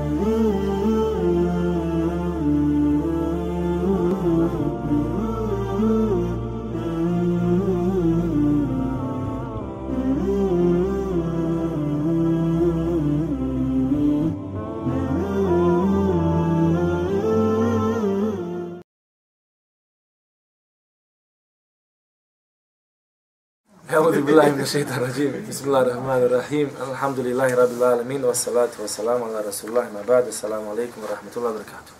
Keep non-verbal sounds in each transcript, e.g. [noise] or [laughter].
Ooh. billahi min shaitan rajim. Bismillah rahman rahim, Alhamdulillahi rabbil alamin. Wa salatu wa salamu ala rasulullah ma ba'd. Assalamu alaikum wa rahmatullahi wa barakatuh.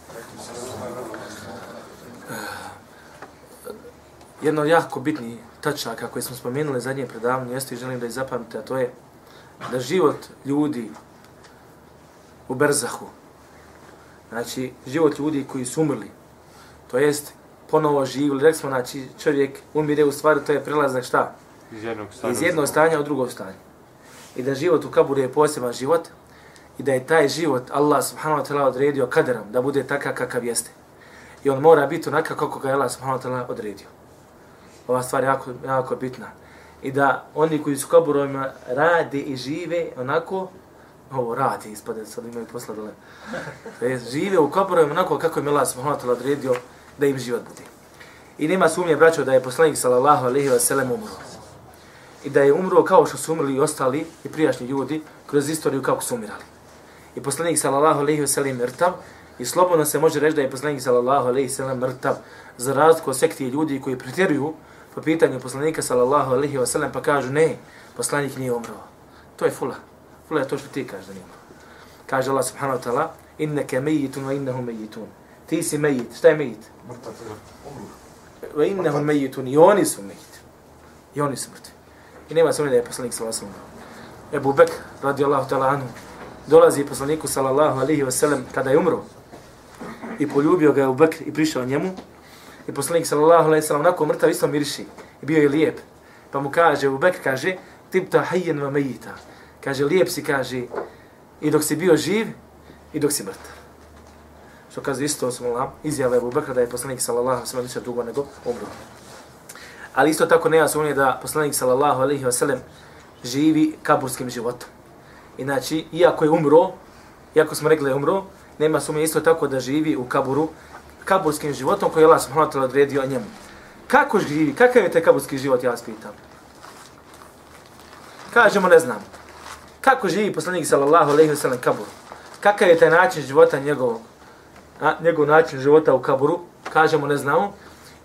Eh, jedno jako bitni tačaka koje smo spomenuli zadnje predavanje jeste i želim da ih a to je da život ljudi u Berzahu, znači život ljudi koji su umrli, to jest ponovo živili, rekli smo, znači čovjek umire u stvari, to je prelazak šta? Iz jednog stanja. iz jednog stanja u drugo stanje. I da život u kaburu je poseban život i da je taj život Allah subhanahu wa ta'ala odredio kaderom da bude takav kakav jeste. I on mora biti onakav kako ga je Allah subhanahu wa ta'ala odredio. Ova stvar je jako, jako bitna. I da oni koji su kaburovima rade i žive onako, ovo radi, ispade, sad imaju posla dole. Je, žive u kaburovima onako kako je Allah subhanahu wa ta'ala odredio da im život bude. I nema sumnje, braćo, da je poslanik sallallahu alaihi wa sallam umro i da je umro kao što su umrli i ostali i prijašnji ljudi kroz istoriju kako su umirali. I poslanik sallallahu alejhi ve sellem mrtav i slobodno se može reći da je poslanik sallallahu alejhi ve sellem mrtav za razliku od sekti ljudi koji pretjeruju po pitanju poslanika sallallahu alejhi ve sellem pa kažu ne, poslanik nije umro. To je fula. Fula je to što ti kažeš da nije umro. Kaže Allah subhanahu wa ta'ala inneke mejitun wa innahum mejitun. Ti si mejit. Šta je mejit? Mrtav, umru. Wa innahum mejitun. I oni su mejit. I oni su mrtvi. I nema sumnje da je poslanik sallallahu alejhi ve sellem. Ebu Bekr radijallahu ta'ala anhu dolazi poslaniku sallallahu alejhi ve sellem kada je umro i poljubio ga je u Bekr i prišao njemu i poslanik sallallahu alejhi ve sellem nakon mrtav isto miriši i bio je lijep. Pa mu kaže u Bekr kaže tibta hayyan wa mayita. Kaže lijep si kaže i dok si bio živ i dok si mrtav. Što kaže isto smo Allah izjave Ebu Bekra da je poslanik sallallahu alejhi wasallam više dugo nego umro. Ali isto tako nema sumnje da poslanik sallallahu alejhi ve sellem živi kaburskim životom. Inači, iako je umro, iako smo rekli da je umro, nema sumnje isto tako da živi u kaburu kaburskim životom koji je Allah subhanahu wa ta'ala odredio njemu. Kako živi? Kakav je taj kaburski život, ja vas pitam? Kažemo, ne znam. Kako živi poslanik sallallahu alejhi ve sellem kabur? Kakav je taj način života njegovog? A, njegov način života u kaburu? Kažemo, ne znamo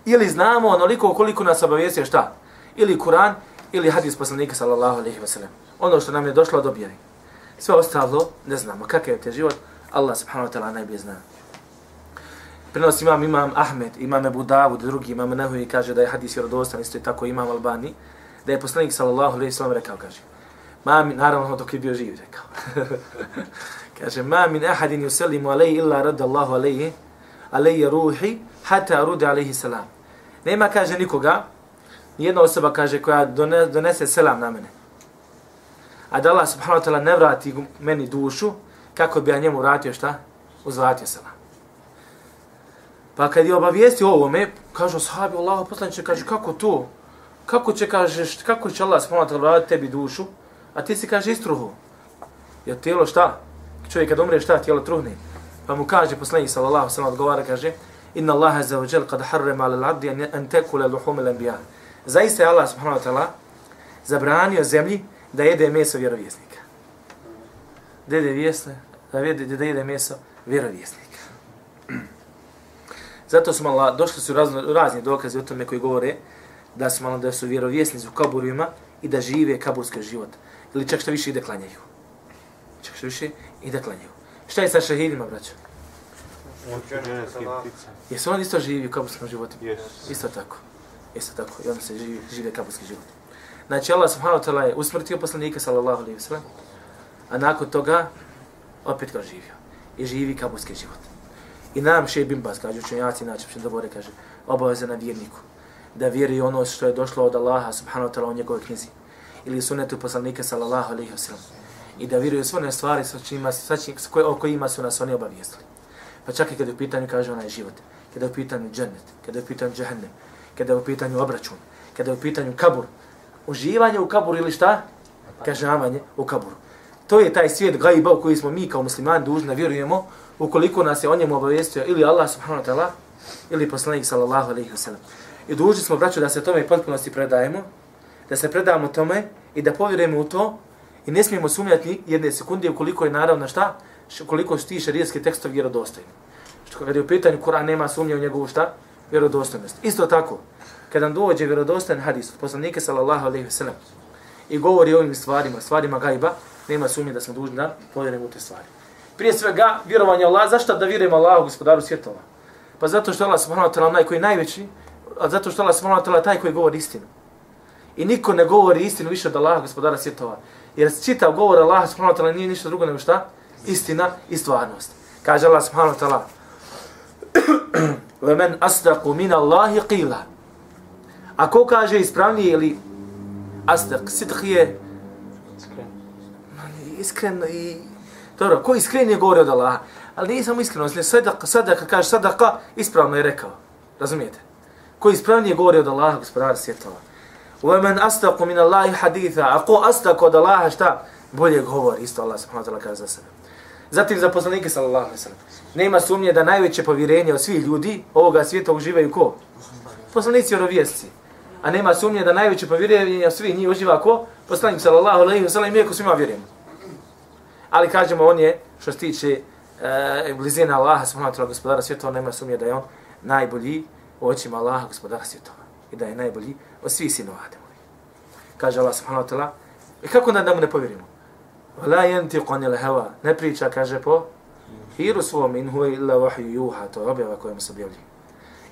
ili znamo onoliko koliko nas obavijestio šta? Ili Kur'an, ili hadis poslanika sallallahu alejhi ve sellem. Ono što nam je došlo od objave. Sve ostalo ne znamo. Kakav je te život? Allah subhanahu wa ta'ala najbolje zna. Prenosi imam imam Ahmed, imam Ebu Davud, drugi imam Nehuvi kaže da je hadis vjerodostan, isto je tako imam Albani, da je poslanik sallallahu alejhi ve sellem rekao, kaže, mami, naravno dok je bio živ, rekao. [laughs] kaže, ma min ahadin yusallimu alaihi illa radda Allahu alaihi, alaihi ruhi, hatta rudi alaihi salam. Nema, kaže, nikoga, nijedna osoba, kaže, koja donese selam na mene. A da Allah subhanahu wa ta'ala ne vrati meni dušu, kako bi ja njemu vratio šta? Uzvratio selam. Pa kad je obavijesti ovome, kažu sahabi, Allah poslanče, kaže, kako to? Kako će, kažeš, kako će Allah subhanahu wa ta'ala vratiti tebi dušu? A ti si, kaže, istruhu. Je tijelo šta? Čovjek kad umre šta? Tijelo truhne. Pa mu kaže, poslanik sallallahu sallam odgovara, kaže, inna Allaha za ođel kad harrema ala l'abdi an tekule luhum il anbiya. Zaista je Allah subhanahu wa ta'ala zabranio zemlji da jede meso vjerovjesnika. Da jede vjesne, da jede, da jede meso vjerovjesnika. [clears throat] Zato smo Allah, došli su razno, razni dokazi o tome koji govore da su malo da su vjerovjesnici u kaburima i da žive kaburski život. Ili čak što više i da klanjaju. Čak što više i da klanjaju. Šta je sa šehidima, braćo? Jesu oni isto živi u kaburskom životu? Yes. Isto tako. Isto tako. I onda se živi, žive kaburski život. Znači Allah subhanahu wa ta'ala je usmrtio poslanika sallallahu alaihi wa sallam, a nakon toga opet ga živio. I živi kaburski život. I nam še bin bas, kaže učenjaci, znači što dobro kaže, obaveza na vjerniku. Da vjeri ono što je došlo od Allaha subhanahu wa ta'ala u njegovoj knjizi. Ili sunetu poslanika sallallahu alaihi wa sallam. I da vjeruju sve one stvari sa čima, sa čim, koje, o kojima su nas oni obavijestili. Pa čak i kada je u pitanju, kaže onaj život, kada je u pitanju džennet, kada je u pitanju džehennem, kada je u pitanju obračun, kada je u pitanju kabur, uživanje u kaburu ili šta? Kažavanje u kaburu. To je taj svijet gajba u koji smo mi kao muslimani dužni vjerujemo ukoliko nas je o njemu obavijestio ili Allah subhanahu wa ta'ala ili poslanik sallallahu alaihi wa sallam. I dužni smo, braću, da se tome potpunosti predajemo, da se predamo tome i da povjerujemo u to i ne smijemo sumnjati jedne sekunde ukoliko je naravno šta, koliko su ti šarijetski tekstovi vjerodostojni. Što kada je u pitanju Kur'an nema sumnje u njegovu šta? Vjerodostojnost. Isto tako, kada nam dođe vjerodostojan hadis od poslanike sallallahu alaihi wa sellem i govori o ovim stvarima, stvarima gajba, nema sumnje da smo dužni da povjerujemo u te stvari. Prije svega, vjerovanje Allah, zašto da vjerujemo Allahu, gospodaru svjetova? Pa zato što Allah subhanahu wa ta'ala onaj koji je najveći, a zato što Allah subhanahu wa ta'ala taj koji govori istinu. I niko ne govori istinu više od Allaha, gospodara svjetova. Jer čitav govor Allaha subhanahu wa ta'ala nije ništa drugo nego šta? Istina i stvarnost. Kaže Allah subhanahu wa ta'ala وَمَنْ أَصْدَقُ مِنَ اللَّهِ قِيلًا A ko kaže ispravnije ili astak, sitх je iskren i dobro, ko iskren je govori od Allaha, ali nije samo iskrenost, ne sadaka, sadaka, kaže sadaka, ispravno je rekao, razumijete? Ko ispravnije govori od Allaha, gospodara svjetova. وَمَنْ أَسْتَقُ مِنَ اللَّهِ حَدِيثًا A ko astak od Allaha šta? Bolje govori, isto Allah subhanahu wa ta'ala kaže za sebe. Zatim za poslanike sallallahu ve sellem. Nema sumnje da najveće povjerenje od svih ljudi ovoga svijeta uživaju ko? Poslanici i rovjesci. A nema sumnje da najveće povjerenje od svih njih uživa ko? Poslanik sallallahu alejhi ve sellem, iako svima vjerujemo. Ali kažemo, on je, što se tiče eh, e, blizina Allaha subhanahu wa ta'ala gospodara svjetova, nema sumnje da je on najbolji u očima Allaha gospodara svjetova. I da je najbolji od svih sinova Ademovi. Kaže Allah subhanahu wa ta'ala, i kako da mu ne povjerimo? Vala yenti qanil hawa. Ne priča, kaže po hiru svom in huwa illa wahyu yuha. To je objava koja mu se objavlja.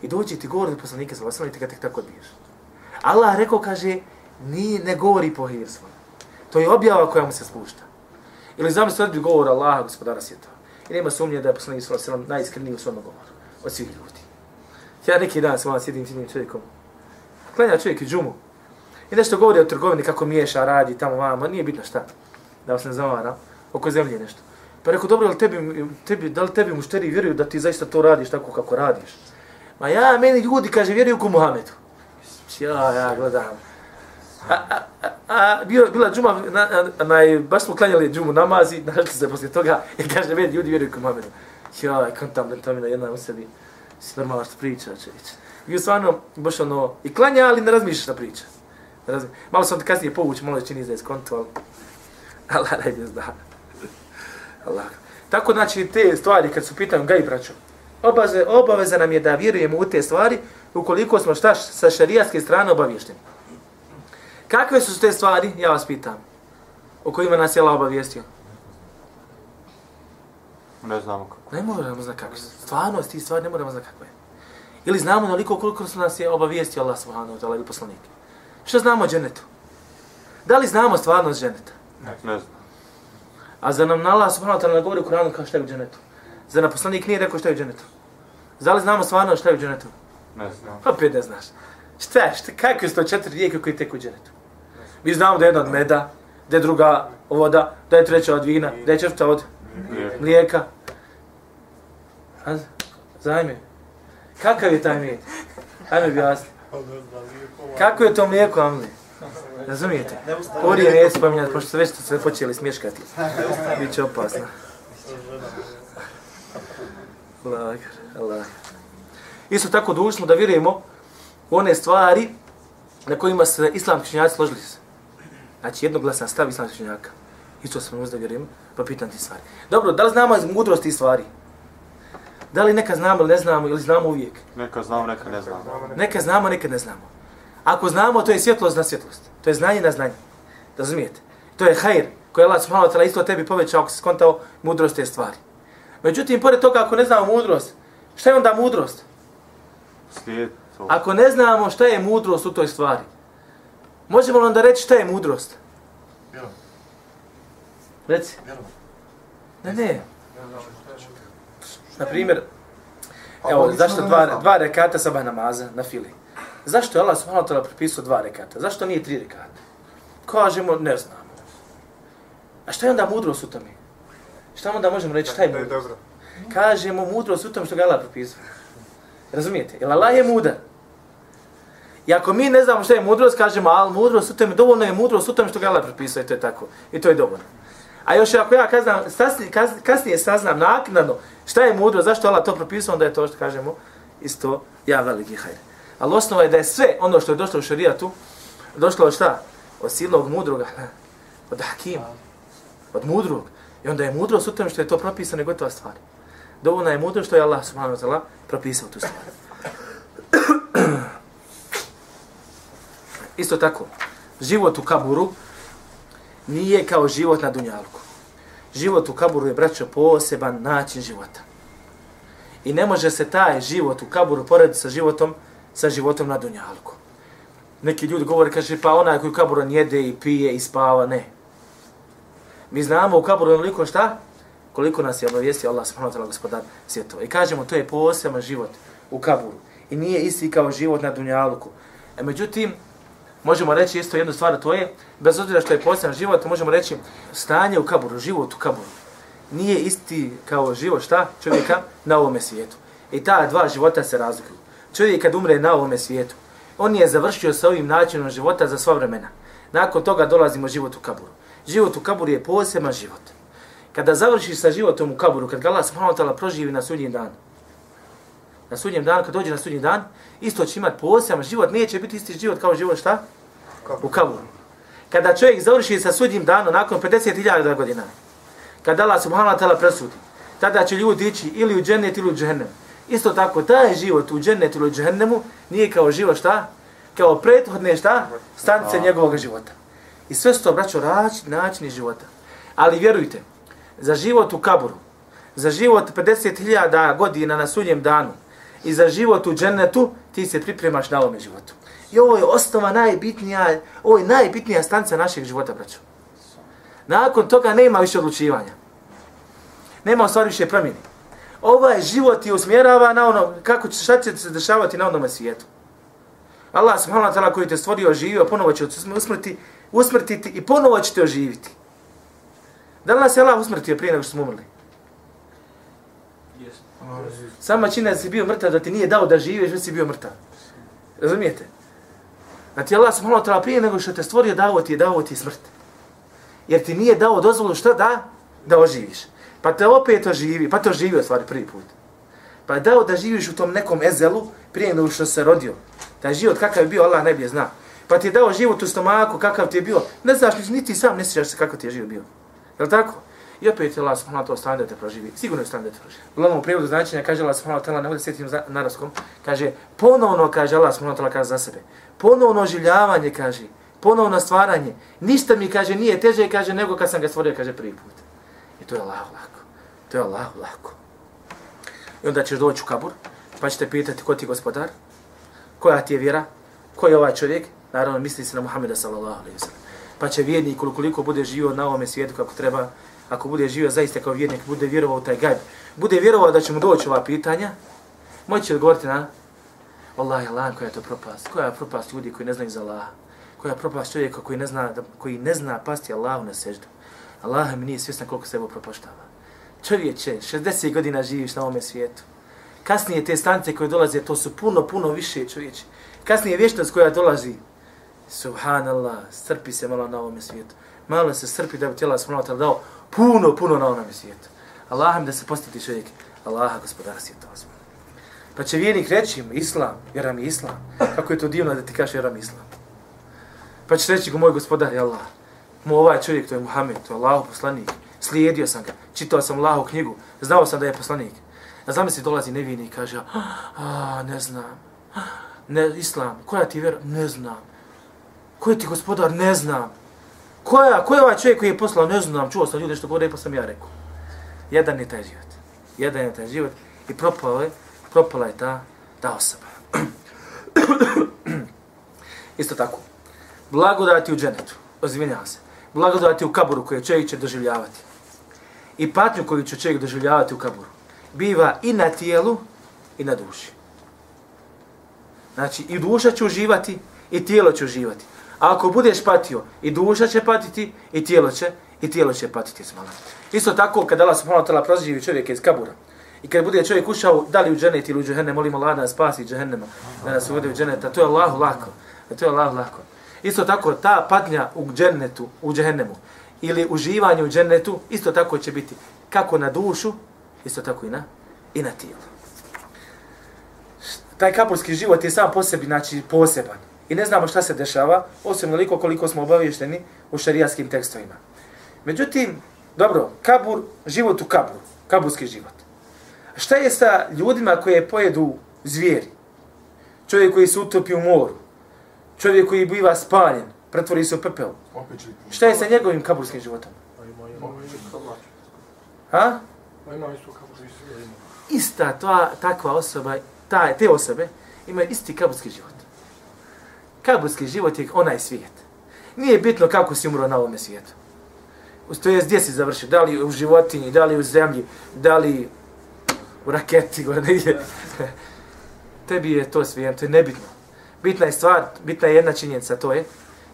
I dođi ti govori poslanike sallallahu alejhi ve sellem ti tako odbiješ. Allah rekao kaže ni ne govori po hiru svom. To je objava koja mu se spušta. Ili zamisli odbi govor Allaha gospodara svijeta. I nema sumnje da je poslanik sallallahu alejhi ve sellem najiskreniji u svom govoru od svih ljudi. Ja neki dan sam sjedim s jednim čovjekom. Klanja čovjek i džumu. I nešto govori o trgovini, kako miješa, radi, tamo, vamo, nije bitno šta da vas ne zavara, oko zemlje nešto. Pa rekao, dobro, ali tebi, tebi, da li tebi mušteri vjeruju da ti zaista to radiš tako kako radiš? Ma ja, meni ljudi, kaže, vjeruju ko Muhammedu. Ja, ja, gledam. A, a, a, a bio, bila džuma, na, na, na, baš smo klanjali džumu namazi, našli se poslije toga, [laughs] i kaže, meni ljudi vjeruju ko Muhammedu. Ja, kontam da to na jedna u sebi, si normalna što priča, čević. I stvarno, baš ono, i klanja, ali ne razmišljaš na priča. Razmi... Malo sam kasnije povući, malo čini da je skonto, ali Allah ne zna. Allah. Tako znači te stvari kad su pitanju gaj braćo, obaveza, obaveza nam je da vjerujemo u te stvari ukoliko smo šta sa šarijatske strane obavješteni. Kakve su te stvari, ja vas pitam, o kojima nas je Allah obavijestio? Ne znamo kako. Ne moramo znati kako. Stvarno, ti stvari ne moramo znati kako je. Ili znamo naliko koliko su nas je obavijestio Allah subhanahu wa ta'ala ili poslanik. Što znamo o dženetu? Da li znamo stvarnost dženeta? Ne, ne znam. A za nam Allah subhanahu wa ta'ala govori u Kur'anu kao šta je u dženetu? Za nam poslanik nije rekao šta je u dženetu? Da li znamo stvarno šta je u dženetu? Ne znam. Opet ne znaš. Šta, šta, kakve su to četiri rijeke koji teku u dženetu? Mi znamo da je jedna od meda, da je druga voda, da je treća od vina, da je četvrta od mlijeka. A, zajme. Kakav je taj med? Hajme bi jasni. Kako je to mlijeko, Amli? Razumijete? Orije neće spominjati, pošto se već se počeli smješkati. Biće opasno. Allah, Allah. Isto tako dužno da vjerujemo u one stvari na kojima se islamski činjaci složili se. Znači jednoglasan stav islamskih činjaka. Isto smo uzda vjerujemo, pa pitan ti stvari. Dobro, da li znamo mudrost tih stvari? Da li neka znamo ili ne znamo, ili znamo uvijek? Neka znamo, neka ne znamo. Neka znamo, neka ne znamo. Ako znamo, to je svjetlost na svjetlost. To je znanje na znanje. Razumijete? To je hajr koji je Allah subhanahu wa ta'ala isto tebi povećao ako se skontao mudrost te stvari. Međutim, pored toga, ako ne znamo mudrost, šta je onda mudrost? Svijet. to. Ako ne znamo šta je mudrost u toj stvari, možemo li onda reći šta je mudrost? Reci. Ne, ne. Na primjer, evo, zašto dva, dva rekata sabah namaza na fili? Zašto je Allah subhanahu wa ta'ala propisao dva rekata? Zašto nije tri rekata? Kažemo, ne znamo. A šta je onda mudrost u tome? Šta onda možemo reći, šta je mudrost? Kažemo mudrost u tome što ga Allah propisao. Razumijete? Jer Allah je mudar. I ako mi ne znamo šta je mudrost, kažemo, al mudrost u tome, dovoljno je mudrost u tome što ga Allah propisao i to je tako. I to je dovoljno. A još ako ja kaznam, kasnije, kasnije saznam naknadno šta je mudro, zašto Allah to propisao, onda je to što kažemo isto ja veliki hajde. Ali osnova je da je sve ono što je došlo u šarijatu, došlo od šta? Od silnog mudroga, od hakima, od mudrog. I onda je mudro u tome što je to propisano i gotova stvar. Dovoljna je mudro što je Allah subhanahu wa ta'ala propisao tu stvar. [clears throat] Isto tako, život u kaburu nije kao život na dunjalku. Život u kaburu je, braćo, poseban način života. I ne može se taj život u kaburu porediti sa životom, sa životom na dunjalku. Neki ljudi govore, kaže, pa onaj koji u kaburu jede i pije i spava, ne. Mi znamo u kaburu onoliko šta? Koliko nas je obavijestio Allah subhanahu wa ta'ala gospodar svjetova. I kažemo, to je poseban život u kaburu. I nije isti kao život na dunjalku. E, međutim, možemo reći isto jednu stvar, to je, bez obzira što je poseban život, možemo reći stanje u kaburu, život u kaburu. Nije isti kao život šta čovjeka na ovome svijetu. I ta dva života se razlikuju. Čovjek kad umre na ovome svijetu, on je završio sa ovim načinom života za sva vremena. Nakon toga dolazimo život u kaburu. Život u kaburu je poseban život. Kada završiš sa životom u kaburu, kad ga Allah subhanahu proživi na sudnji dan, na sudnjem danu, kad dođe na sudnji dan, isto će imati poseban život, neće biti isti život kao život šta? U kaburu. Kada čovjek završi sa sudnjim danom nakon 50.000 godina, kada Allah subhanahu wa ta'ala presudi, tada će ljudi ići ili u džennet ili u džennem. Isto tako, taj život u džennetu ili u džehennemu nije kao život šta? Kao prethodne šta? Stanice njegovog života. I sve su to, braćo, načini života. Ali vjerujte, za život u kaburu, za život 50.000 godina na sudnjem danu i za život u džennetu, ti se pripremaš na ovome životu. I ovo je osnova najbitnija, ovo je najbitnija stanca našeg života, braćo. Nakon toga nema više odlučivanja. Nema u stvari više promjeni. Ovaj život ti usmjerava na ono, kako će, šta će se dešavati na onome svijetu. Allah subhanahu wa ta'ala koji te stvorio, živio, ponovo će usmrti, usmrtiti i ponovo će te oživiti. Da li nas je Allah usmrtio prije nego što smo umrli? Sama čina da si bio mrtav, da ti nije dao da živiš, već si bio mrtav. Razumijete? Ti Allah subhanahu wa ta'ala prije nego što te stvorio, dao ti je dao ti smrt. Jer ti nije dao dozvolu šta da? Da oživiš. Pa te opet oživi, pa te oživio stvari prvi put. Pa dao da živiš u tom nekom ezelu prije nego što se rodio. Taj život kakav je bio, Allah najbolje zna. Pa ti je dao život u stomaku, kakav ti je bio. Ne znaš, niti sam ne sjećaš se kakav ti je život bio. Je li tako? I opet je Allah subhanahu wa ta'ala da te proživi. Sigurno je stane da te proživi. Uglavnom u prijevodu značenja kaže Allah subhanahu wa ta'ala, ne bude sjetim naraskom, kaže, ponovno kaže Allah subhanahu wa ta'ala kaže za sebe. Ponovno življavanje kaže, ponovno stvaranje. Ništa mi kaže nije teže kaže nego kad sam ga stvorio kaže prvi put. I to je Allah lako. To je Allah lako. I onda ćeš doći u kabur, pa ćete pitati ko ti je gospodar, koja ti je vjera, ko je ovaj čovjek, naravno misli se na Muhammeda sallallahu alaihi wa sallam. Pa će vjernik koliko bude živio na ovome svijetu kako treba, ako bude živio zaista kao vjernik, bude vjerovao u taj gajb, bude vjerovao da će mu doći ova pitanja, moći odgovoriti na Allah, Allah, koja je to propast? Koja je propast ljudi koji ne znaju za Allaha, Koja je propast čovjeka koji ne zna, koji ne zna pasti Allahu na seždu? Allah mi nije svjesna koliko se propoštava. Čovječe, 60 godina živiš na ovome svijetu. Kasnije te stance koje dolaze, to su puno, puno više čovječe. Kasnije vječnost koja dolazi, subhanallah, strpi se malo na ovome svijetu. Malo se strpi da bi tjela smrnota dao puno, puno na ovome svijetu. Allah mi da se postati čovjek. Allah, gospodara svijeta vas. Pa će vjernik reći islam, vjera mi islam. Kako je to divno da ti kaže vjera mi islam. Pa će reći go moj gospodar je Allah mu ovaj čovjek, to je Muhammed, to je Allah poslanik. Slijedio sam ga, čitao sam Allahu knjigu, znao sam da je poslanik. A zamisli dolazi nevini i kaže, a, ne znam, ne, islam, koja ti vera, Ne znam. koji ti gospodar? Ne znam. Koja, ko je ovaj čovjek koji je poslao? Ne znam, čuo sam ljude što govore, pa sam ja rekao. Jedan je taj život. Jedan je taj život i propao je, propala je ta, ta osoba. [clears throat] Isto tako. Blagodati u dženetu. Ozvinjava se. Blagodati u kaburu koje čovjek će doživljavati. I patnju koju će čovjek doživljavati u kaburu. Biva i na tijelu i na duši. Znači, i duša će uživati, i tijelo će uživati. A ako budeš patio, i duša će patiti, i tijelo će, i tijelo će patiti smala. Isto tako, kada Allah subhanahu wa ta'ala proživi čovjeka iz kabura, i kad bude čovjek ušao, da li u dženet ili u džehennem, molimo Allah da nas spasi džehennema, da nas uvede u dženeta, to je Allahu lako. To je Allahu lako. Isto tako, ta patnja u džennetu, u džehennemu, ili uživanje u džennetu, isto tako će biti kako na dušu, isto tako i na, i na tijelo. Taj kaburski život je sam po sebi, znači, poseban. I ne znamo šta se dešava, osim naliko koliko smo obavješteni u šarijaskim tekstovima. Međutim, dobro, kabur, život u kaburu, kaburski život. Šta je sa ljudima koje pojedu zvijeri? Čovjek koji se utopi u moru, čovjek koji biva spaljen, pretvori se u pepel. Šta je sa njegovim kaburskim životom? Ha? Ista ta, takva osoba, ta, te osobe, imaju isti kaburski život. Kaburski život je onaj svijet. Nije bitno kako si umro na ovome svijetu. To je gdje si završio, da li u životinji, da li u zemlji, da li u raketi, [laughs] gore negdje. Tebi je to svijet, to je nebitno. Bitna je stvar, bitna je jedna činjenica, to je,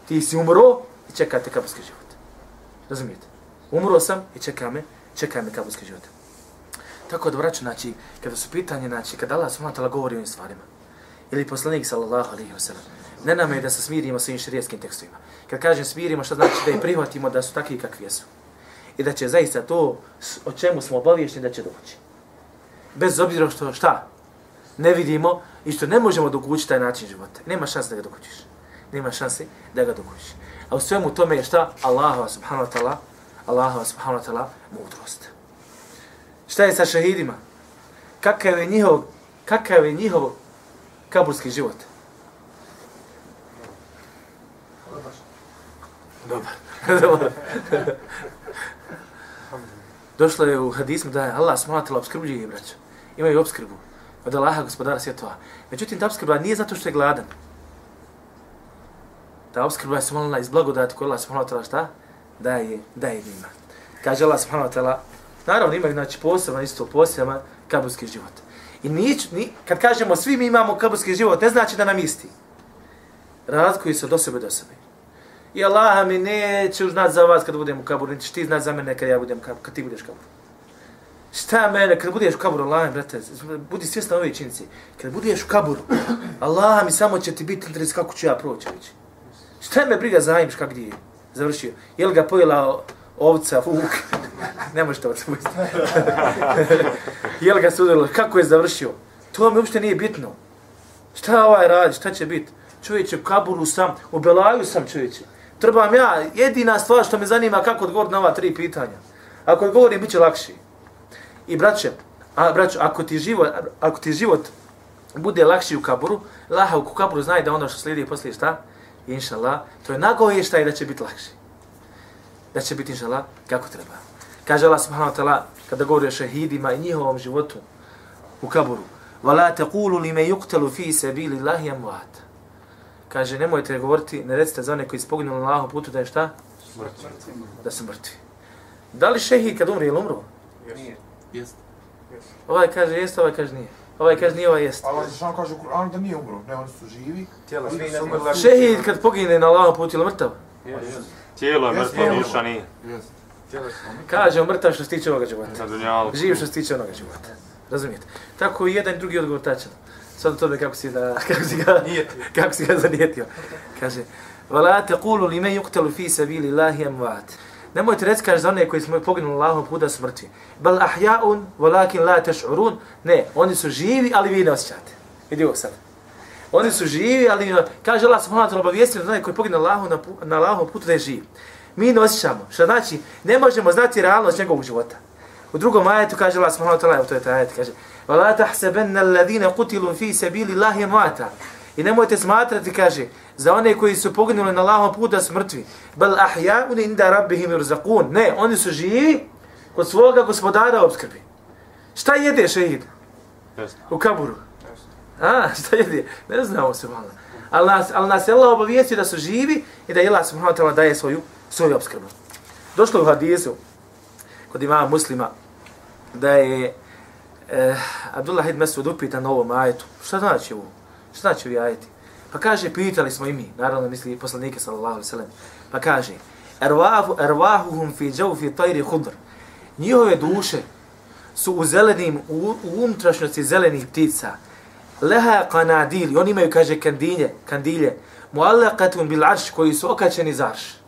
ti si umro i čekate kaburski život. Razumijete? Umro sam i čeka me, čeka me kaburski život. Tako da vraću, znači, kada su pitanje, znači, kada Allah subhanahu wa govori o ovim stvarima, ili poslanik sallallahu alaihi wa sallam, ne nam je da se smirimo svim širijetskim tekstovima. Kad kažem smirimo, što znači da je prihvatimo da su takvi kakvi jesu. I da će zaista to o čemu smo obavješteni da će doći. Bez obzira što šta ne vidimo i što ne možemo dokući taj način života. Nema šanse da ga dokućiš. Nema šanse da ga dokućiš. A u svemu tome je šta? Allahova subhanahu wa ta'ala Allahova subhanahu wa ta'ala mudrost. Šta je sa šehidima? Kakav je njihov, kakav je njihov kaburski život? Dobar. [laughs] Dobar. Došlo je u hadismu da je Allah smatila obskrbljuje braća. Imaju obskrbu od Allaha gospodara svjetova. Međutim, ta obskrba nije zato što je gladan. Ta obskrba je smolila iz blagodati koju Allah smatila šta? Da je, da je njima. Kaže Allah smatila, naravno imaju znači, posebno isto posebno kaburski život. I nič, ni, kad kažemo svi mi imamo kaburski život, ne znači da nam isti. Razlikuju se od osobe do osobe. I Allah mi neće znat za vas kad budem u kaburu, niti ti znat za mene kad ja budem kaburu, kad ti budeš kaburu. Šta mene, kad budeš u kaburu, Allah, brate, budi svjesna ove činjice. Kad budeš u kaburu, Allah mi samo će ti biti interes kako ću ja proći. već. Šta me briga za Ajmiš kak gdje je završio? Je li ga pojela ovca, fuk? [laughs] ne može to ovca pojesti. [laughs] je li ga sudilo? Kako je završio? To mi uopšte nije bitno. Šta ovaj radi? Šta će biti? Čovječe, u kaburu sam, u Belaju sam čovječe. Trebam ja, jedina stvar što me zanima kako odgovoriti na ova tri pitanja. Ako odgovorim, bit će lakši. I braće, a, braće, ako ti život, ako ti život bude lakši u kaburu, laha u kaburu znaj da ono što slijedi poslije šta, inša Allah, to je nagovješta i da će biti lakši. Da će biti inša Allah kako treba. Kaže Allah subhanahu wa ta'ala, kada govori o šehidima i njihovom životu u kaburu, وَلَا تَقُولُ لِمَ يُقْتَلُ فِي سَبِيلِ اللَّهِ يَمْوَاتَ Kaže, nemojte govoriti, ne recite za one koji spoginu na Allahom putu da je šta? Smrti. Da su mrtvi. Da li šehid kad umri, je li umro? Nije. Jest. Ovaj kaže jeste, ovaj kaže nije. Ovaj kaže nije, ovaj jeste. Allah Žešan kaže u Kur'anu da nije umro. Ne, oni su živi. Tijela Oni svi su ne umrli. Šehid kad pogine na Allahom putu, je li mrtav? Tijelo je Jeste, mrtvo, je duša nije. Jest. Kaže, mrtav što se tiče ovoga života. Na dunjalu. Živ što se tiče onoga života. Razumijete? Tako i jedan i drugi odgovor tačan. Sad o tome kako si, da, [laughs] kako si ga, kako si ga zanijetio. Kaže, وَلَا تَقُولُ لِمَنْ يُقْتَلُ فِي سَبِيلِ اللَّهِ أَمْوَاتِ Nemojte reći, kaže, za one koji smo poginuli Allahom puta smrti. Bal ahja'un, walakin la teš'urun. Ne, oni su živi, ali vi ne osjećate. Vidi ovo sad. Oni su živi, ali kaže Allah subhanahu wa ta'ala obavijestio da onaj koji pogine Allahom na, pu- na Allahom putu da je živ. Mi ne osjećamo. Što znači, ne možemo znati realnost njegovog života. U drugom ajetu kaže Allah subhanahu wa ta'ala, to je taj ajet, kaže وَلَا تَحْسَبَنَّ الَّذِينَ قُتِلُوا فِي سَبِيلِ اللَّهِ مَوَاتًا I nemojte smatrati, kaže, za one koji su poginuli na Allahom putu da su mrtvi. Bal ahja'un inda rabbihim yurzaqun. Ne, oni su živi kod svoga gospodara obskrbi. Šta jede šehid u kaburu? A, šta jede? Ne znamo se malo. Ali nas, ali nas je Allah obavijestio da su živi i da je Allah subhanahu wa ta'ala daje svoju, svoju obskrbu. Došlo u hadisu kod imama muslima da je eh, Abdullah ibn Mesud upitan na ovom ajetu. Šta znači ovo? Šta znači ovi ajeti? Pa kaže, pitali smo i mi, naravno misli poslanike sallallahu alaihi sallam. Pa kaže, ervahu, ervahuhum fi džavfi tajri hudr. Njihove duše su u zelenim, u, u unutrašnjosti zelenih ptica. Leha kanadili, oni imaju, kaže, kandilje, kandilje. Muallaqatun bil arš, koji su okačeni za arš.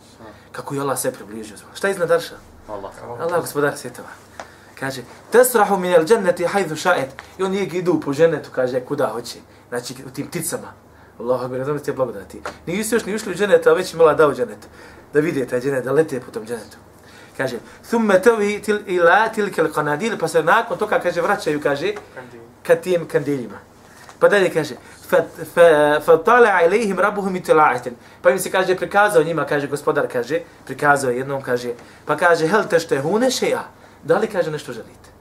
kako je Allah sve približio. Šta je iznad Arša? Allah. Allah gospodar svjetova. Kaže, tesrahu min el dženneti hajdu šaet. I oni idu po žennetu, kaže, kuda hoće. Znači, u tim ticama. Allah, mi razumite je blagodati. Nisu još ni ušli u džennetu, a već im Allah dao džennetu. Da vide taj džennet, da lete po tom džennetu. Kaže, thumme tovi til ila tilke kanadil, pa se nakon toga, kaže, vraćaju, kaže, ka tim kandiljima. Pa dalje kaže, fa tala ilaihim rabbuhum itila'atin. Pa im se kaže prikazao njima, kaže gospodar kaže, prikazao jednom kaže, pa kaže hel te što je hune šeja. Da li kaže nešto želite?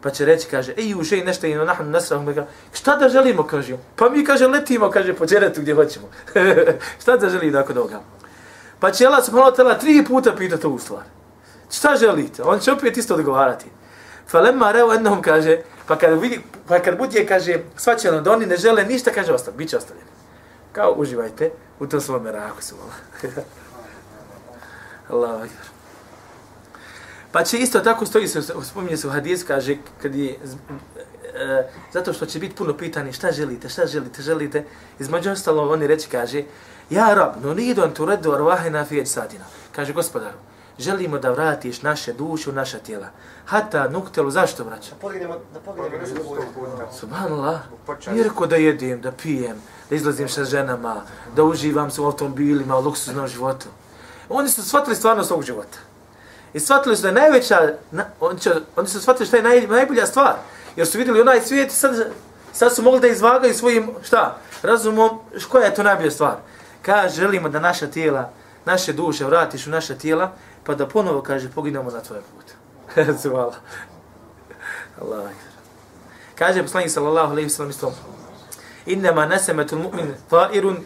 Pa će reći, kaže, ej, u šeji nešto ino nahnu nasrahum. Šta da želimo, kaže. Pa mi, kaže, letimo, kaže, po džeretu gdje hoćemo. [laughs] šta da želi nakon ovoga? Pa će Allah subhanahu wa tri puta pitati ovu stvar. Šta želite? On će opet isto odgovarati. Falemma reo ennahum kaže, pa kad, vidi, pa kad bude, kaže, svačeno da oni ne žele ništa, kaže, ostav, bit će ostavljeni. Kao uživajte u tom svom meraku [laughs] Allahu akbar. Pa će isto tako stoji se, spominje se u hadis, kaže, kad je, e, zato što će biti puno pitani, šta želite, šta želite, želite, između ostalo oni reći, kaže, ja rab, no nidon tu redu arvahina fijeć sadina. Kaže, gospodaru, želimo da vratiš naše duše u naša tijela. Hata nuktelu, zašto vraća? Da poginemo, da poginemo Subhanallah, nije rekao da jedem, da pijem, da izlazim sa ženama, da uživam se u automobilima, u luksuznom životu. Oni su shvatili stvarno svog života. I shvatili su da je najveća, na, oni, će, oni su shvatili šta je naj, najbolja stvar. Jer su vidjeli onaj svijet i sad, sad su mogli da izvagaju svojim, šta, razumom, koja je to najbolja stvar. Kaže, želimo da naša tijela, naše duše vratiš u naša tijela, pa da ponovo kaže poginemo na tvoj put. [laughs] Hvala. Allah. Kaže poslanik sallallahu alejhi ve sellem isto. Inna ma nasamatu ta'irun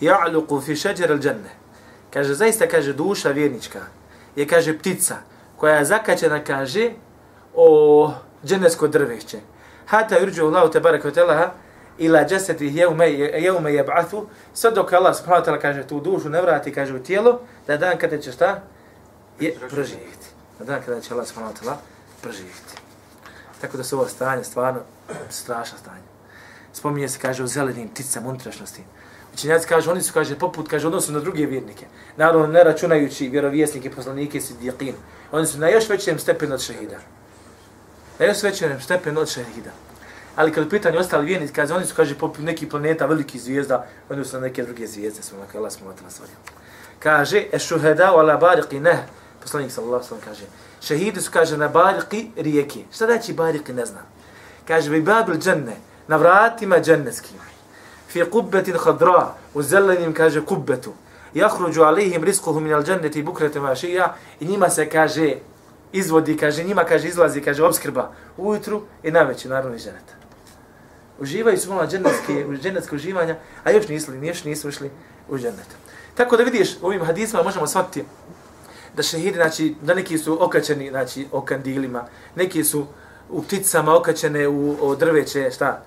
ya'luqu fi shajar aljanna. Kaže zaista kaže duša vjernička je kaže ptica koja je zakačena kaže o dženesko drveće. Hata yurju Allah tebaraka ve taala ila jasati yawma yawma yab'athu sve dok Allah subhanahu wa ta'ala kaže tu dušu ne vrati kaže u tijelo da dan kada će šta je proživjeti. Na dan kada će Allah subhanahu wa ta'ala proživjeti. Tako da se ovo stanje stvarno strašno stanje. Spominje se, kaže, o zelenim ticama unutrašnosti. Učenjaci kaže, oni su, kaže, poput, kaže, odnosu na druge vjernike. Naravno, ne računajući vjerovjesnike, poslanike, sidijaqin. Oni su na još većem stepenu od šehida. Na još većem stepenu od šehida. Ali kad pitanje ostali vjernici, kaže, oni su, kaže, poput nekih planeta, veliki zvijezda, oni su na neke druge zvijezde, su na koje Allah smo vatala stvorio. Kaže, e šuheda u ala bariqi ne, poslanik sallallahu sallam kaže, šehidi su, kaže, na bariqi rijeke. Šta daći bariqi, ne znam. Kaže, bi babil dženne, na vratima dženneskim, fi kubbetin hadra, u zelenim, kaže, kubbetu, jahruđu alihim rizkuhu minal dženneti bukrete vašija, i njima se, kaže, izvodi, kaže, njima, kaže, izlazi, kaže, obskrba ujutru i najveći, naravno, i ženeta. Uživaju su malo dženetske, dženetske uživanja, a još nisu, još nisu išli u džennetu. Tako da vidiš, u ovim hadisma možemo shvatiti da šehidi, znači, da neki su okačeni, znači, o kandilima, neki su u pticama okačene u o drveće, šta,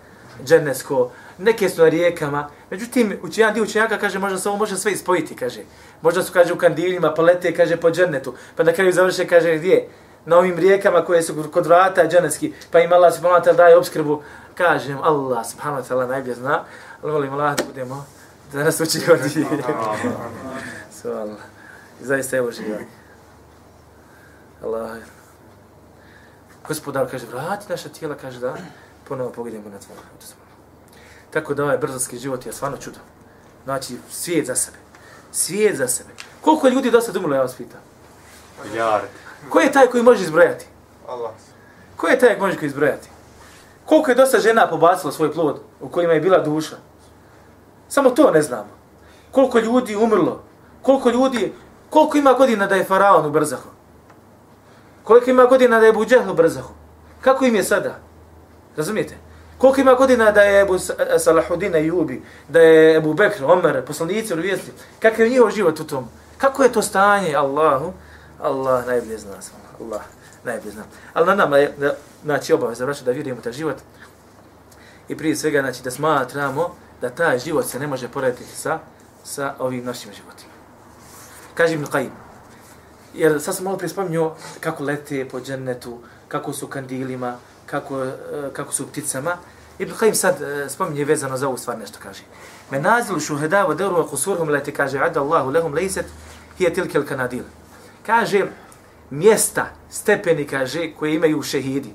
dženesko, neke su na rijekama. Međutim, jedan dio učenjaka kaže, možda se ovo može sve ispojiti, kaže. Možda su, kaže, u kandilima, pa lete, kaže, po džennetu. Pa na kraju završe, kaže, gdje? Na ovim rijekama koje su kod vrata dženneski, pa im Allah subhanahu wa ta'ala daje obskrbu. Kažem, Allah subhanahu wa ta'ala najbolje zna, ali volim Allah da budemo da nas uči od. Svala. Zaista evo živanje. Allah. Gospodar kaže, vrati naša tijela, kaže da, ponovo pogledamo na tvoj Tako da ovaj brzanski život je stvarno čudo. Znači, svijet za sebe. Svijet za sebe. Koliko ljudi do sad umrlo, ja vas pitam? Milijard. Ko je taj koji može izbrojati? Allah. Ko je taj koji može izbrojati? Koliko je dosta žena pobacilo svoj plod u kojima je bila duša? Samo to ne znamo. Koliko ljudi umrlo? Koliko ljudi, koliko ima godina da je faraon u Brzahu? Koliko ima godina da je Buđah u Brzahu? Kako im je sada? Razumijete? Koliko ima godina da je Ebu e, Salahudin Ejubi, da je Ebu Bekr, Omer, poslanici, vijesti? Kakav je njihov život u tom? Kako je to stanje Allahu? Allah najbolje zna Allah najbolje zna. Ali na nama je, da, znači, obaveza, vraća da vjerujemo taj život. I prije svega, znači, da smatramo da taj život se ne može porediti sa, sa ovim našim životima. Kaže Ibn Qajim, jer sad sam malo prije spominjao kako lete po džennetu, kako su kandilima, kako, e, kako su pticama. Ibn Qayyim sad e, spominje vezano za ovu stvar nešto kaže. Men nazilu šuheda wa daru kusurhum leti kaže ada Allahu lehum lejset je tilkel kanadil. Kaže, mjesta, stepeni, kaže, koje imaju šehidi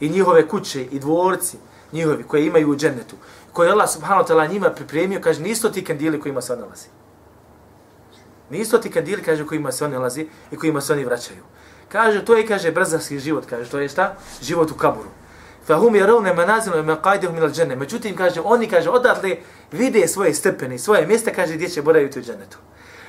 i njihove kuće i dvorci njihovi koje imaju u džennetu, koje Allah subhanahu wa ta'ala njima pripremio, kaže, nisu ti kandili kojima se on nalazi. Nisu ti kandili, kaže, kojima se on nalazi i kojima se oni vraćaju. Kaže, to je, kaže, brzanski život, kaže, to je šta? Život u kaburu. Fahum yarawna manazinu maqaidahum min al-janna. Međutim kaže oni kaže odatle vide svoje stepeni, svoje mjesta kaže gdje će boraviti u dženetu.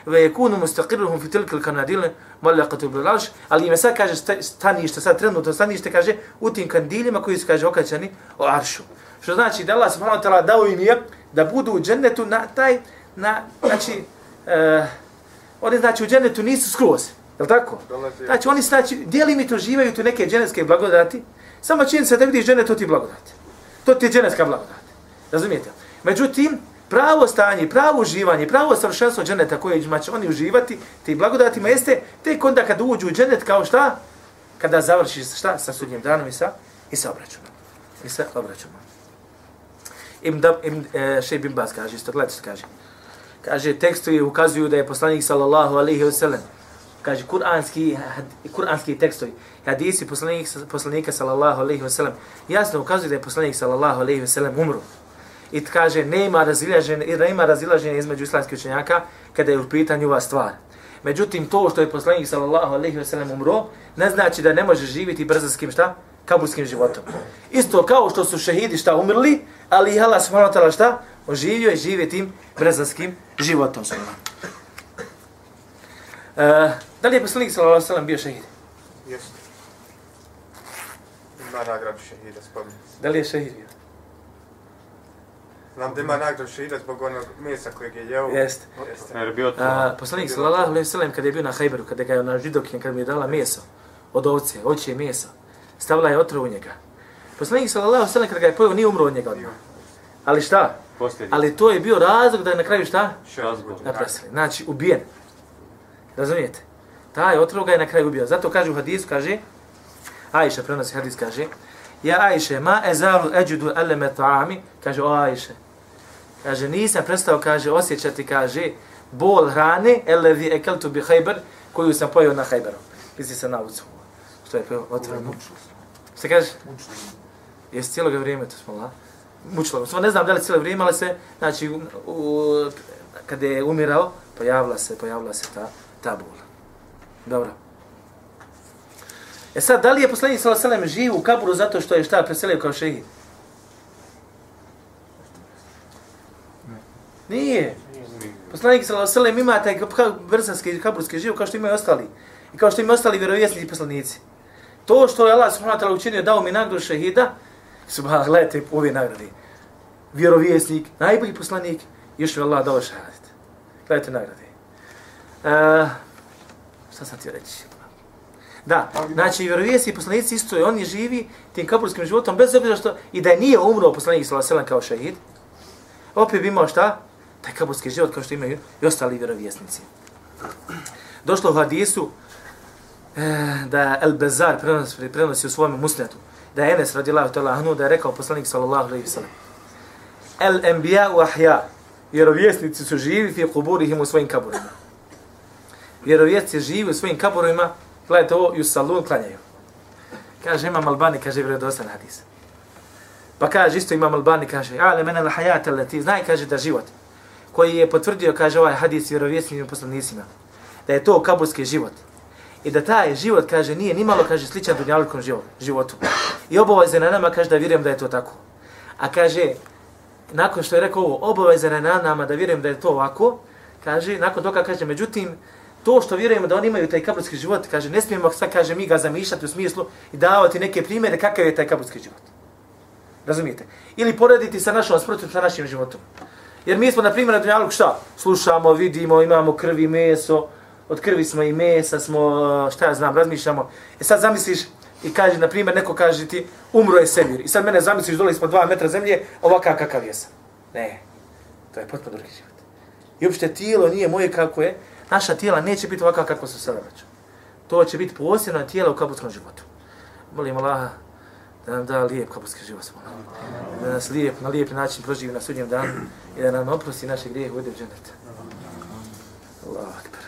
Ve yakunu mustaqirruhum fi tilka al-kanadil malaqatu bil arsh. Ali ima sad kaže stanište, sad trenutno stanište kaže u tim kandilima koji su kaže okačani o aršu. Što znači da Allah subhanahu wa ta'ala dao im je da budu u džennetu na taj na znači uh, oni znači u džennetu nisu skroz. Je li tako? Znači oni znači dijelimično živaju tu neke dženevske blagodati, Samo čini se da vidiš žene, to ti je blagodat. To ti je dženevska blagodat. Razumijete? Međutim, pravo stanje, pravo uživanje, pravo savršenstvo dženeta koje će oni uživati, ti blagodatima jeste tek onda kada uđu u dženet kao šta? Kada završiš šta? Sa sudnjim danom i sa, i sa obračunom. I sa obračunom. Ibn, da, ibn e, Šej bin Bas kaže, isto gledajte što kaže. Kaže, tekstovi ukazuju da je poslanik sallallahu alaihi wa sallam, kaže, kuranski, kuranski tekstovi, hadisi poslanik, poslanika sallallahu alaihi ve sellem, jasno ukazuju da je poslanik sallallahu alaihi ve sellem umro. I kaže, nema razilaženja, nema razilaženja između islamskih učenjaka kada je u pitanju ova stvar. Međutim, to što je poslanik sallallahu alaihi ve sellem umro, ne znači da ne može živjeti brzarskim šta? Kaburskim životom. Isto kao što su šehidi šta umrli, ali i Allah subhanahu wa ta'ala šta? Oživio i živi tim brzarskim životom. Uh, da li je poslanik sallallahu alaihi wa sallam bio šehid? Jeste. Ima nagradu šehida, spominje. Da li je šehid bio? Znam da ima nagradu šehida zbog onog mesa kojeg je jeo. Jeste. Jeste. Jer bio to. A, poslanik sallallahu alejhi ve sellem kad je bio na Hajberu, kada ga je na židokin kad mi je dala meso od ovce, oće meso. Stavila je otrov u njega. Poslanik sallallahu alejhi ve sellem kad ga je pojeo nije umro od njega odmah. Ali šta? Posljedica. Ali to je bio razlog da je na kraju šta? Razgovor. Naprasili. Znači, ubijen. Razumijete? Taj otrov ga je na kraju ubio. Zato kaže u hadisu, kaže, Ajša prenosi hadis, kaže, Ja Ajše, ma ezalu eđudu eleme ta'ami, kaže, o Ajše, kaže, nisam prestao, kaže, osjećati, kaže, bol hrane, elevi ekeltu bi hajber, koju sam pojao na hajberu. Misli se na ucu. Što je pojao? Otvoreno. Što kaže? Jesi cijelo vrijeme, to smo la? Mučilo. Smo ne znam da li cijelo vrijeme, ali se, znači, u, u, kada je umirao, pojavila se, pojavila se ta, ta bol. Dobro. E sad, da li je poslanik sallallahu alejhi ve živ u kaburu zato što je šta preselio kao šehid? Nije. Poslanik sallallahu alejhi ve ima taj vrsanski kaburski živ kao što imaju ostali. I kao što imaju ostali vjerovjesnici poslanici. To što je Allah subhanahu wa ta'ala učinio dao mi nagradu šehida, subhanahu, gledajte ove nagrade. Vjerovjesnik, najbolji poslanik, još je Allah dao šehadit. Gledajte nagrade. Uh, šta sam ti reći? Da, znači vjerovijesti i poslanici isto je, on je živi tim kaburskim životom, bez obzira što i da nije umro poslanik s.a.v. kao šehid, opet bi imao šta? Taj kaburski život kao što imaju i ostali vjerovjesnici. Došlo u hadisu eh, da El Bezar prenosi, prenosi u svome musnetu, da je Enes radijallahu ta'ala anhu da je rekao poslanik sallallahu alejhi ve sellem El enbiya wa ahya, vjerovjesnici su živi fi kuburihim u svojim kaburima. Vjerovjesnici živi u svojim kaborovima, Gledajte ovo, ju salun klanjaju. Kaže Imam Albani, kaže vjerodostan hadis. Pa kaže isto Imam Albani, kaže, ale mene la hayat allati, znaj, kaže da život, koji je potvrdio, kaže ovaj hadis vjerovjesnim poslanicima, da je to kaburski život. I da taj život, kaže, nije ni malo, kaže, sličan dunjalikom životu. I obaveze na nama, kaže, da vjerujem da je to tako. A kaže, nakon što je rekao ovo, obaveze na nama da vjerujem da je to ovako, kaže, nakon toga kaže, međutim, to što vjerujemo da oni imaju taj kaburski život, kaže, ne smijemo sad, kaže, mi ga zamišljati u smislu i davati neke primjere kakav je taj kaburski život. Razumijete? Ili porediti sa našom sprotom, sa našim životom. Jer mi smo, na primjer, na Dunjaluk šta? Slušamo, vidimo, imamo krvi i meso, od krvi smo i mesa, smo, eh, šta ja znam, razmišljamo. I sad zamisliš i kaže, na primjer, neko kaže ti, umro je semir. I sad mene zamisliš dole smo dva metra zemlje, ovakav kakav jesam. Ne, to je potpuno drugi život. I uopšte tijelo nije moje kako je, naša tijela neće biti ovakva kako su sada već. To će biti posebno tijelo u kaburskom životu. Molim Allaha da nam da lijep kaburski život. Da nas lijep, na lijep način proživi na sudnjem danu i da nam oprosti naše grijehe u dženeta. Allah akbar.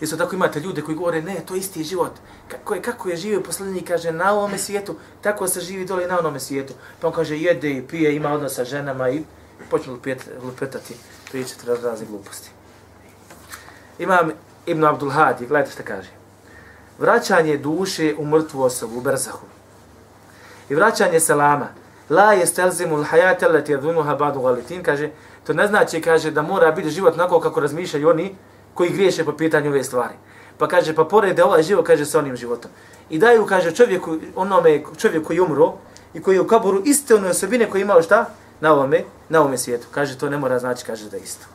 Isto tako imate ljude koji govore, ne, to je isti život. Kako je, kako je živio poslanik, kaže, na ovome svijetu, tako se živi dole i na onome svijetu. Pa on kaže, jede i pije, ima odnos sa ženama i počne lupet, lupetati, pričati razne gluposti. Imam Ibn Abdul Hadi, gledajte što kaže. Vraćanje duše u mrtvu osobu, u brzahu. I vraćanje selama. La je stelzimu l'hajate leti adhunuha badu galitin, kaže, to ne znači, kaže, da mora biti život onako kako razmišljaju oni koji griješe po pitanju ove stvari. Pa kaže, pa porede ovaj život, kaže, sa onim životom. I daju, kaže, čovjeku, onome čovjeku koji umro i koji je u kaboru iste one osobine koje imao šta? Na ovome, na ovome svijetu. Kaže, to ne mora znači, kaže, da isto.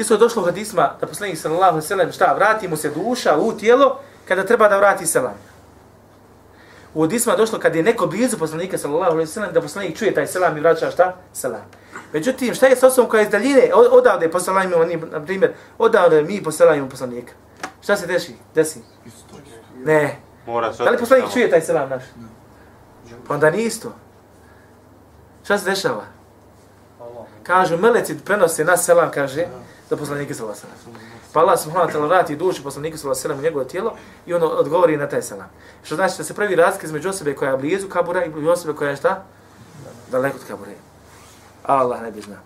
Isto je došlo u hadisma da poslanik sallallahu alejhi ve sellem šta vrati mu se duša u tijelo kada treba da vrati selam. U hadisma došlo kad je neko blizu poslanika sallallahu alejhi ve sellem da poslanik čuje taj selam i vraća šta? Selam. Međutim, šta je s osobom koja je iz daljine, odavde poselamimo, oni, na primjer, odavde mi poselamimo poslanika. Šta se desi? Desi? Ne. Mora se Da li poslanik čuje taj selam naš? Pa onda nije isto. Šta se dešava? Kažu, meleci prenose na selam, kaže, za poslanike sallallahu alejhi ve sellem. Pa Allah subhanahu wa ta'ala vrati dušu poslaniku sallallahu alejhi ve sellem u njegovo tijelo i ono odgovori na taj selam. Što znači da se pravi razlika između osobe koja je blizu kabura i osobe koja je šta? Daleko od kabura. Allah ne bi zna.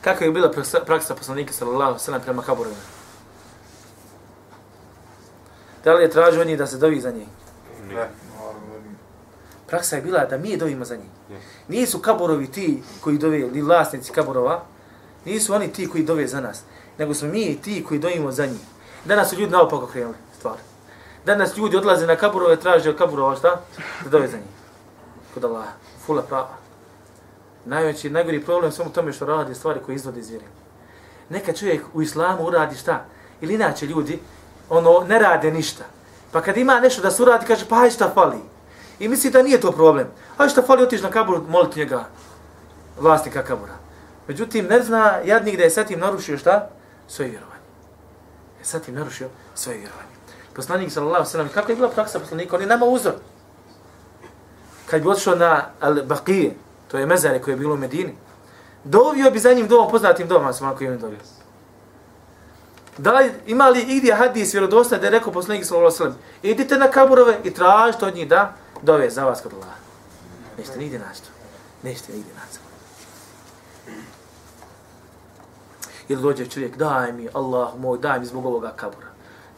Kako je bila praksa- poslanika sallallahu alejhi ve sellem prema kaburima? Da li je tražio od njih da se dovi za njih? Ne. Praksa je bila da mi dovimo za njih. Nisu kaburovi ti koji dove, ni vlasnici kaburova, nisu oni ti koji dove za nas, nego smo mi ti koji dojimo za njih. Danas su ljudi naopako krenuli stvar. Danas ljudi odlaze na kaburove, traže od kaburova šta? Da dove za njih. Kod Allah. Fula prava. Najveći, najgori problem samo u tome što radi stvari koje izvode iz vjere. Neka čovjek u islamu uradi šta? Ili inače ljudi, ono, ne rade ništa. Pa kad ima nešto da se uradi, kaže, pa aj šta fali. I misli da nije to problem. Aj šta fali, otiš na kabur, moliti njega, vlasnika kabura. Međutim, ne zna jadnik da je satim narušio šta? Svoje vjerovanje. Je satim narušio svoje vjerovanje. Poslanik sallallahu alejhi ve sellem kako je bila praksa poslanika? On je nama uzor. Kad bi otišao na Al-Baqije, to je mezare koje je bilo u Medini, dovio bi za njim domom poznatim domom, sam ako im dovio. Da li ima li igdje hadis vjerodostan da je rekao poslanik sallallahu alejhi ve sellem, idite na kaburove i tražite od njih da dove za vas kod Allaha. Nećete nigdje naći to. Nećete nigdje naći. Ili dođe čovjek, daj mi, Allah moj, daj mi zbog ovoga kabura.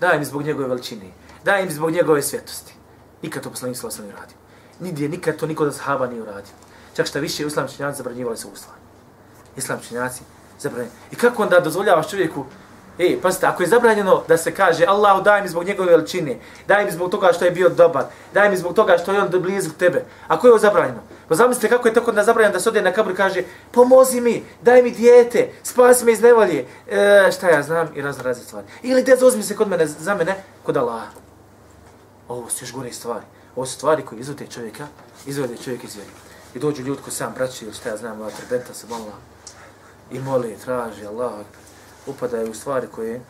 Daj mi zbog njegove veličine. Daj mi zbog njegove svetosti. Nikad to poslanik sallallahu alejhi ve sellem uradio. Nigdje, nikad to niko od sahaba nije uradio. Čak šta više, islam činjaci zabranjivali se uslan. Islam činjaci zabranjivali. I kako onda dozvoljavaš čovjeku, Ej, pazite, ako je zabranjeno da se kaže Allahu daj mi zbog njegove veličine, daj mi zbog toga što je bio dobar, daj mi zbog toga što je on blizu tebe. Ako je ovo zabranjeno? Pa zamislite kako je tako da zabranjeno da se ode na kabur i kaže pomozi mi, daj mi dijete, spasi me iz nevolje, e, šta ja znam i razne razne stvari. Ili dec uzmi se kod mene, za mene, kod Allaha. Ovo su još gore stvari. Ovo su stvari koje izvode čovjeka, izvode čovjek iz vjeri. I dođu ljudi ko sam braći ili šta ja znam, ova trebenta se molila i moli, traži Allah, upadaju u stvari koje,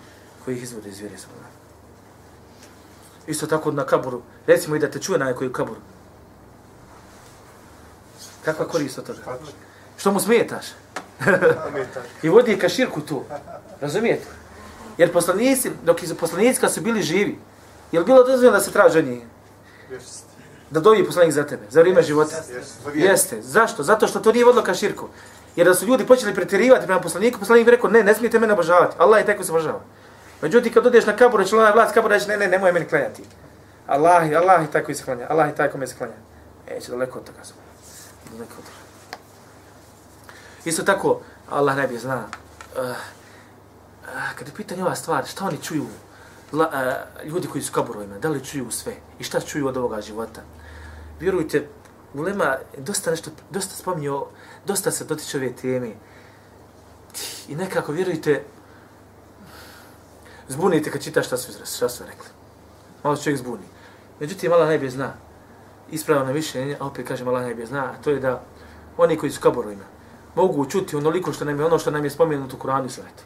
koje ih izvode iz vjeri. Isto tako na kaburu, recimo i da te čuje na nekoj kaburu. Kakva korist od toga? Što mu smetaš? I vodi ka širku tu. Razumijete? Jer poslanici, dok su poslanici kad su bili živi, je li bilo dozvoljeno da se traži od njih? Da dovi poslanik za tebe, za vrijeme života? Jeste. Zašto? Zato što to nije vodilo ka širku. Jer da su ljudi počeli pretjerivati prema poslaniku, poslanik bi rekao, ne, ne smijete mene obožavati. Allah je taj koji se obožava. Međutim, kad odeš na kabur, će onaj vlast kabura reći, ne, ne, nemoj meni klanjati. Allah, Allah je taj koji se klanja. Allah je taj koji se klanja. E, će daleko od toga. smo. Daleko od. Isto tako, Allah najbolje zna, uh, uh, kad je pitanje ova stvar, šta oni čuju, la, uh, ljudi koji su kaburovima, da li čuju sve i šta čuju od ovoga života? Vjerujte, Ulema dosta nešto, dosta spominio, dosta se dotiče ove teme. I nekako, vjerujte, zbunite kad čitaš šta su, izraz- šta su rekli. Malo se čovjek zbuni. Međutim, Allah najbolje zna. Ispravno mišljenje, a opet kažem Allah najbolje zna, a to je da oni koji su u kaburovima mogu čuti onoliko što nam je ono što nam je spomenuto u Kuranu i Sunnetu.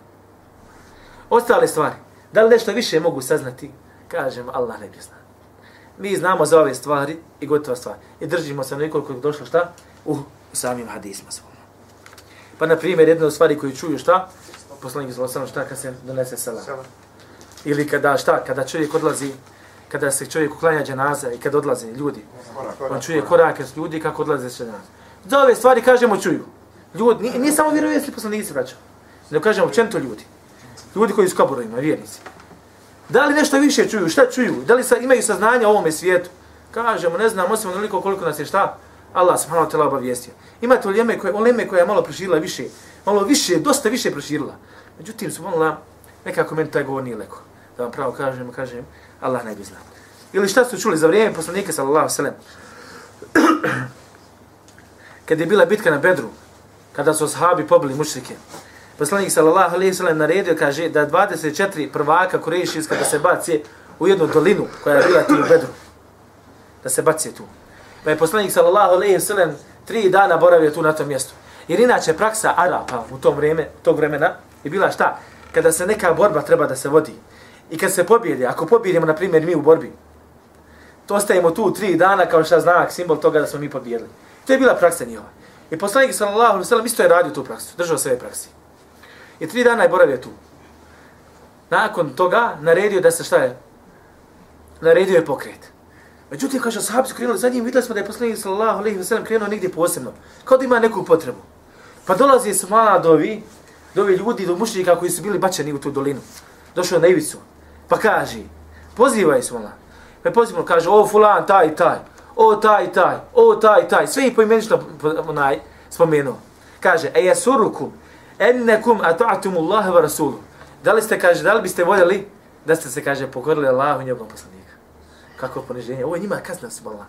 Ostale stvari, da li nešto više mogu saznati, kažem Allah najbolje zna. Mi znamo za ove stvari i gotova stvar. I držimo se nekoliko je došlo šta? U samim hadisma svom. Pa na primjer, jedna od stvari koju čuju šta? poslanik sallallahu alejhi sellem šta kad se donese. Selam. Ili kada šta, kada čovjek odlazi, kada se čovjek uklanja dženaza i kad odlaze ljudi, on čuje korake s ljudi kako odlaze s dženaza. Za ove stvari kažemo čuju. Ljudi, nije, nije samo vjerovjesni poslanici, braćo. Ne kažemo općenito ljudi. Ljudi koji su kaburovima, vjernici. Da li nešto više čuju? Šta čuju? Da li sa, imaju saznanja o ovome svijetu? Kažemo, ne znam, osim onoliko koliko nas je šta? Allah subhanahu wa ta'ala obavijestio. Imate uleme koje, uleme koja je malo proširila više, malo više, dosta više proširila. Međutim, subhanallah, nekako meni taj govor nije leko. Da vam pravo kažem, kažem, Allah najbolje zna. Ili šta su čuli za vrijeme poslanika, sallallahu sallam, [clears throat] kad je bila bitka na Bedru, kada su ashabi pobili mušrike, poslanik sallallahu alejhi ve sellem naredio kaže da 24 prvaka kurejšijska da se baci u jednu dolinu koja je bila tu u Bedru. Da se baci tu. Pa je poslanik sallallahu alejhi ve sellem tri dana boravio tu na tom mjestu. Jer inače praksa Arapa u tom vrijeme, tog vremena je bila šta? Kada se neka borba treba da se vodi. I kad se pobjede, ako pobjedimo, na primjer, mi u borbi, to ostajemo tu tri dana kao šta znak, simbol toga da smo mi pobjedili. To je bila praksa njihova. I poslanik sallallahu alejhi ve sellem isto je radio tu praksu, držao se praksi. I tri dana je boravio tu. Nakon toga naredio da se šta je? Naredio je pokret. Međutim, kaže, sahabi su krenuli za njim, vidjeli smo da je poslanik sallallahu alejhi ve sellem krenuo negdje posebno. Kao da ima neku potrebu. Pa dolazi su mala dovi, dovi ljudi, do mušnika koji su bili bačeni u tu dolinu. Došao na ivicu. Pa kaže, pozivaju smo mala. Pa pozivamo, kaže, o fulan, taj, taj, o taj, taj, o taj, taj. Sve ih poimenično onaj, spomenuo. Kaže, e jasurukum, ennekum ata'atumu Allahe wa rasulu. Da li ste, kaže, da li biste voljeli da ste se, kaže, pokorili Allahu i njegovom poslanika? Kako poniženje? Ovo je njima kazna subhanallah.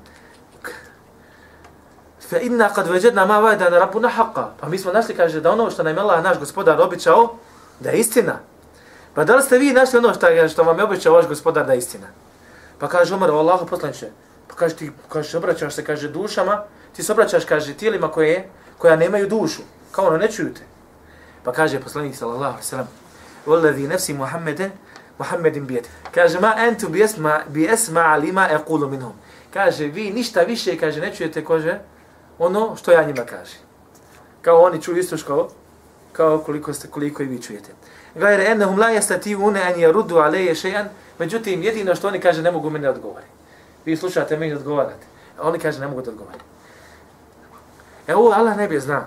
Fa inna kad veđedna ma vajda na rabbuna haqqa. Pa mi smo našli, kaže, da ono što nam je Allah, naš gospodar, običao, da je istina. Pa da li ste vi našli ono što, što vam je običao vaš gospodar da je istina? Pa kaže Umar, Allahu poslanče, pa kaže ti, kaže, obraćaš se, kaže, dušama, ti se obraćaš, kaže, tijelima koje, koja nemaju dušu, kao ono, ne čuju te. Pa kaže poslanik sallallahu alaihi sallam, sellem: "Wallazi nafsi Muhammeden Muhammedin bijet. Kaže: "Ma antu bijesma, bijesma bi asma minhum." Kaže: "Vi ništa više kaže ne čujete kože ono što ja njima kaže." Kao oni čuju isto što kao koliko ste koliko i vi čujete. Gajre enhum la yastati'un an yaruddu alayya shay'an, međutim jedino što oni kaže ne mogu meni odgovoriti. Vi slušate meni odgovarate. A oni kaže ne mogu da odgovore. E ovo Allah ne bi zna.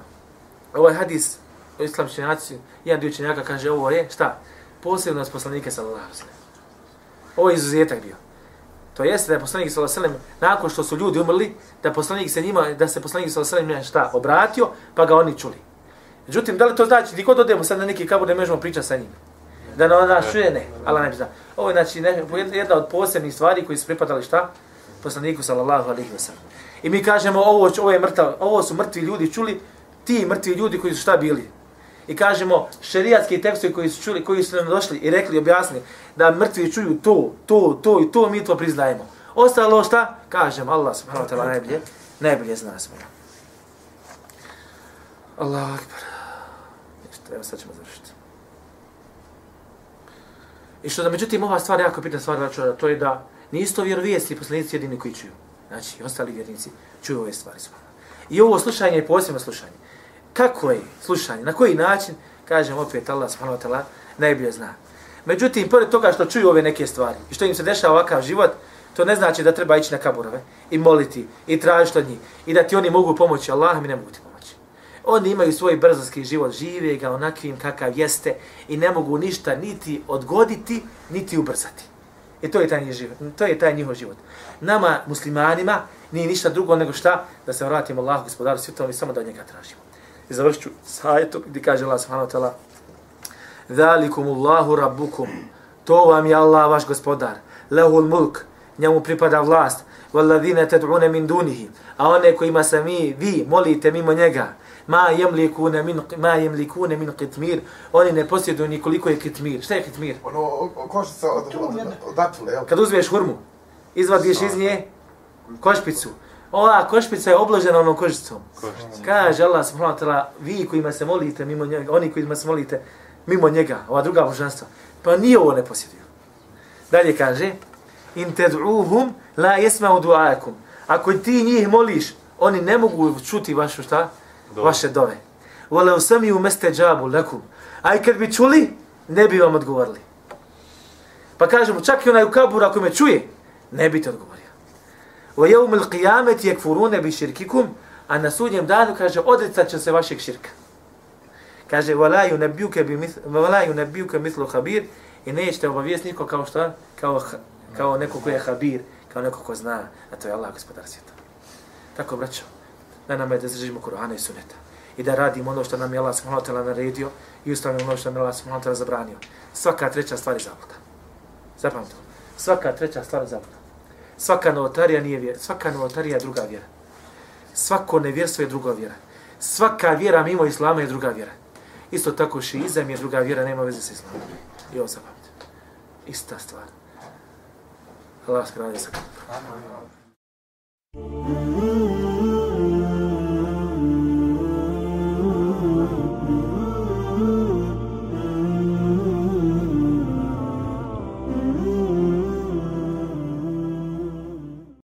Ovaj hadis o činjaci, jedan dio činjaka kaže ovo je, šta? Posebnost poslanike sallallahu alaihi sallam. Ovo je izuzetak bio. To jeste da je poslanik sallallahu alaihi sallam, nakon što su ljudi umrli, da poslanik se njima, da se poslanik sallallahu alaihi sallam šta? Obratio, pa ga oni čuli. Međutim, da li to znači, gdje god odemo sad na neki kabur, ne možemo pričati sa njim? Da na nas čuje, ne. Allah ne zna. Ovo je znači ne, jedna od posebnih stvari koji su pripadali šta? Poslaniku sallallahu alaihi wa sallam. I mi kažemo, ovo, ovo, je mrtav, ovo su mrtvi ljudi čuli, ti mrtvi ljudi koji su šta bili? i kažemo šerijatski tekstovi koji su čuli, koji su nam došli i rekli, objasnili da mrtvi čuju to, to, to i to, mi to priznajemo. Ostalo šta? Kažem, Allah subhanahu wa ta'ala najbolje, najbolje zna smo. Allah akbar. Evo sad ćemo završiti. I što da, međutim, ova stvar jako pitna stvar, znači, to je da nisu isto vjerovijesti poslanici jedini koji čuju. Znači, ostali vjernici čuju ove stvari. I ovo slušanje je posebno slušanje kako je slušanje, na koji način, kažem opet Allah subhanahu wa ta'ala najbolje zna. Međutim, pored toga što čuju ove neke stvari i što im se dešava ovakav život, to ne znači da treba ići na kaburove i moliti i tražiti od njih i da ti oni mogu pomoći, Allah mi ne mogu ti pomoći. Oni imaju svoj brzanski život, žive ga onakvim kakav jeste i ne mogu ništa niti odgoditi, niti ubrzati. I to je taj njihov život. To je taj njihov život. Nama, muslimanima, nije ništa drugo nego šta da se vratimo Allahu gospodaru svjetom i samo da njega tražimo. I završit ću s ajetom gdje kaže Allah subhanahu wa ta'ala Zalikum Allahu rabbukum To vam je Allah vaš gospodar Lehul mulk Njemu pripada vlast Walladine ted'une min dunihi A one kojima se mi, vi, molite mimo njega Ma jemlikune min, ma jemlikune min kitmir Oni ne posjeduju ni koliko je kitmir Šta je kitmir? Ono, košica od, od, od, od datle, jel? Kad uzmeš hurmu Izvadiš iz nje košpicu ova košpica je obložena onom. Košica. Kaže Allah subhanahu wa ta'ala, vi kojima se molite mimo njega, oni kojima se molite mimo njega, ova druga božanstva, pa nije ovo ne posjeduju. Dalje kaže, in ted'uhum la jesma'u du'akum. Ako ti njih moliš, oni ne mogu čuti vašu šta? Dove. Vaše dove. Wala usami u meste džabu lekum. A i kad bi čuli, ne bi vam odgovorili. Pa kažemo, čak i onaj u kaburu, ako me čuje, ne bi te odgovorio. Wa jeum il qiyamet je kfurune bi širkikum, a na sudnjem danu kaže, odricat će se vašeg širka. Kaže, valaju nebijuke bi misl, valaju nebijuke mislu habir, i nećete obavijest niko kao šta? Kao, kao neko ko je habir, kao neko ko zna, a to je Allah, gospodar svijeta. Tako, braćo, na nama je da zrežimo Kur'ana i Suneta i da radimo ono što nam je Allah subhanahu wa ta'ala naredio i ustavimo ono što nam je Allah subhanahu wa ta'ala zabranio. Svaka treća stvar je zabluda. Zapamtite. Svaka treća stvar je zabluda. Svaka novotarija nije vjera. Svaka novotarija je druga vjera. Svako nevjerstvo je druga vjera. Svaka vjera mimo Islama je druga vjera. Isto tako šiizam je druga vjera, nema veze sa Islamom. I ovo zapamtite. Ista stvar. Allah skradi sa Amen.